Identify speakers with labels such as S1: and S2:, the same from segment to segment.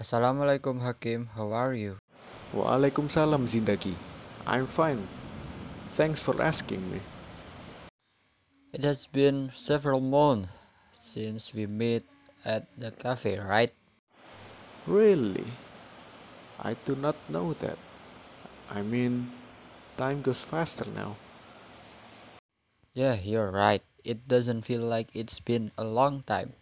S1: Assalamualaikum Hakim, how are you?
S2: Waalaikumsalam Zindagi. I'm fine. Thanks for asking me.
S1: It has been several months since we met at the cafe, right?
S2: Really? I do not know that. I mean, time goes faster now.
S1: Yeah, you're right. It doesn't feel like it's been a long time.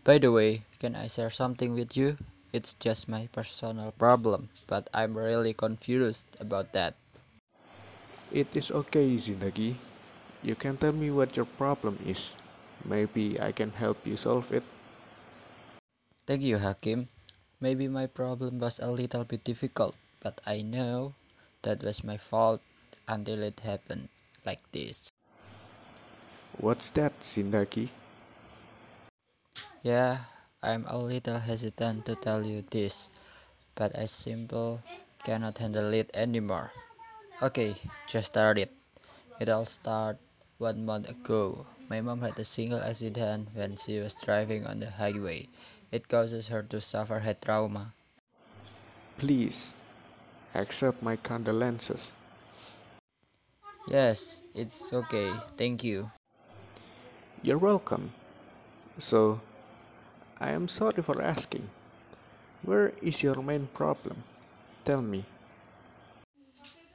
S1: By the way, can I share something with you? It's just my personal problem, but I'm really confused about that.
S2: It is okay, Zindagi. You can tell me what your problem is. Maybe I can help you solve it.
S1: Thank you, Hakim. Maybe my problem was a little bit difficult, but I know that was my fault until it happened like this.
S2: What's that, Zindagi?
S1: Yeah, I'm a little hesitant to tell you this, but I simply cannot handle it anymore. Okay, just start it. It all started one month ago. My mom had a single accident when she was driving on the highway. It causes her to suffer head trauma.
S2: Please, accept my condolences.
S1: Yes, it's okay. Thank you.
S2: You're welcome. So, I am sorry for asking. Where is your main problem? Tell me.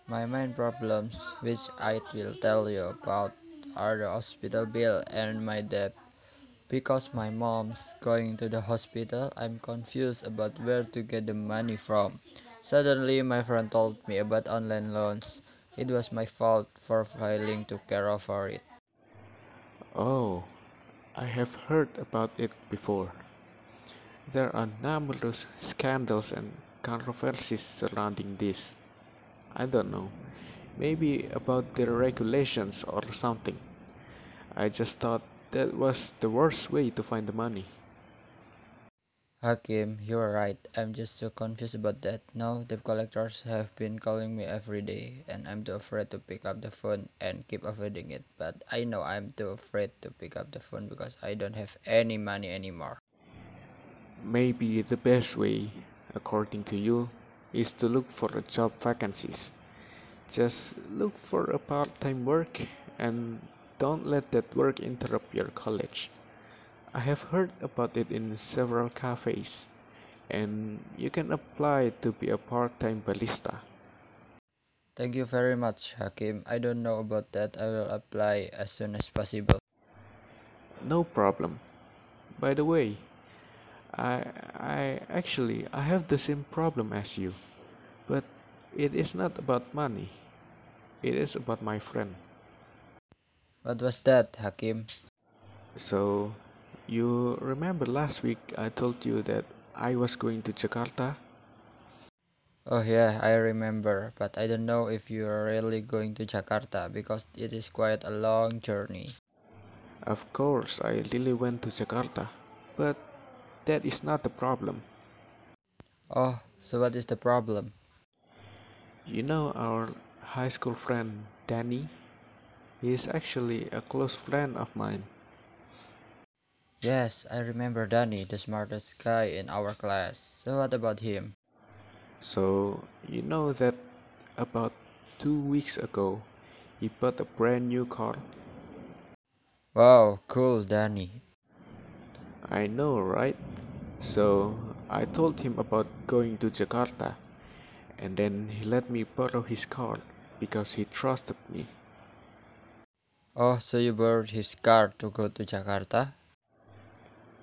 S1: My main problems, which I will tell you about, are the hospital bill and my debt. Because my mom's going to the hospital, I'm confused about where to get the money from. Suddenly, my friend told me about online loans. It was my fault for failing to care over it.
S2: Oh, I have heard about it before. There are numerous scandals and controversies surrounding this. I don't know, maybe about the regulations or something. I just thought that was the worst way to find the money.
S1: Hakim, you are right. I'm just so confused about that. Now, the collectors have been calling me every day, and I'm too afraid to pick up the phone and keep avoiding it. But I know I'm too afraid to pick up the phone because I don't have any money anymore.
S2: Maybe the best way, according to you, is to look for a job vacancies. Just look for a part-time work and don't let that work interrupt your college. I have heard about it in several cafes and you can apply to be a part-time barista.
S1: Thank you very much, Hakim. I don't know about that. I will apply as soon as possible.
S2: No problem. By the way, I I actually I have the same problem as you. But it is not about money. It is about my friend.
S1: What was that, Hakim?
S2: So, you remember last week I told you that I was going to Jakarta?
S1: Oh yeah, I remember, but I don't know if you are really going to Jakarta because it is quite a long journey.
S2: Of course, I really went to Jakarta, but that is not the problem.
S1: Oh, so what is the problem?
S2: You know our high school friend Danny? He is actually a close friend of mine.
S1: Yes, I remember Danny, the smartest guy in our class. So what about him?
S2: So, you know that about two weeks ago, he bought a brand new car.
S1: Wow, cool, Danny.
S2: I know, right? So, I told him about going to Jakarta, and then he let me borrow his car because he trusted me.
S1: Oh, so you borrowed his car to go to Jakarta?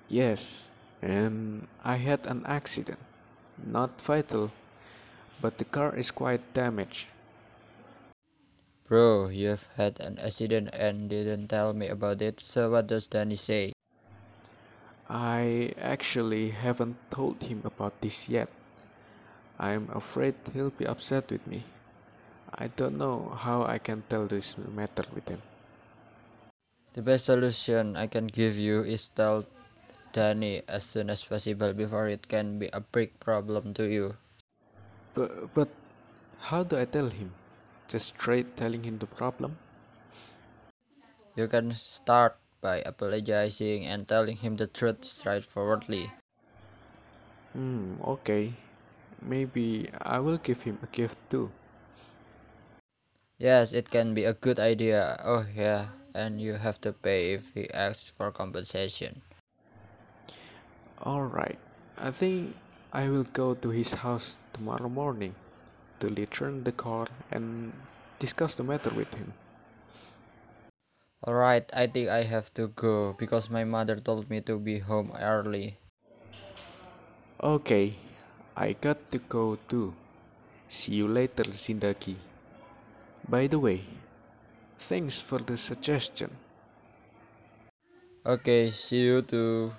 S2: Yes, and I had an accident. Not fatal, but the car is quite damaged.
S1: Bro, you've had an accident and didn't tell me about it, so what does Danny say?
S2: I actually haven't told him about this yet. I'm afraid he'll be upset with me. I don't know how I can tell this matter with him.
S1: The best solution I can give you is tell Danny as soon as possible before it can be a big problem to you.
S2: But, but how do I tell him? Just straight telling him the problem?
S1: You can start by apologizing and telling him the truth straightforwardly.
S2: Hmm, okay. Maybe I will give him a gift too.
S1: Yes, it can be a good idea. Oh, yeah, and you have to pay if he asks for compensation.
S2: Alright, I think I will go to his house tomorrow morning to return the car and discuss the matter with him.
S1: Alright, I think I have to go because my mother told me to be home early.
S2: Okay, I got to go too. See you later, Zindagi. By the way, thanks for the suggestion.
S1: Okay, see you too.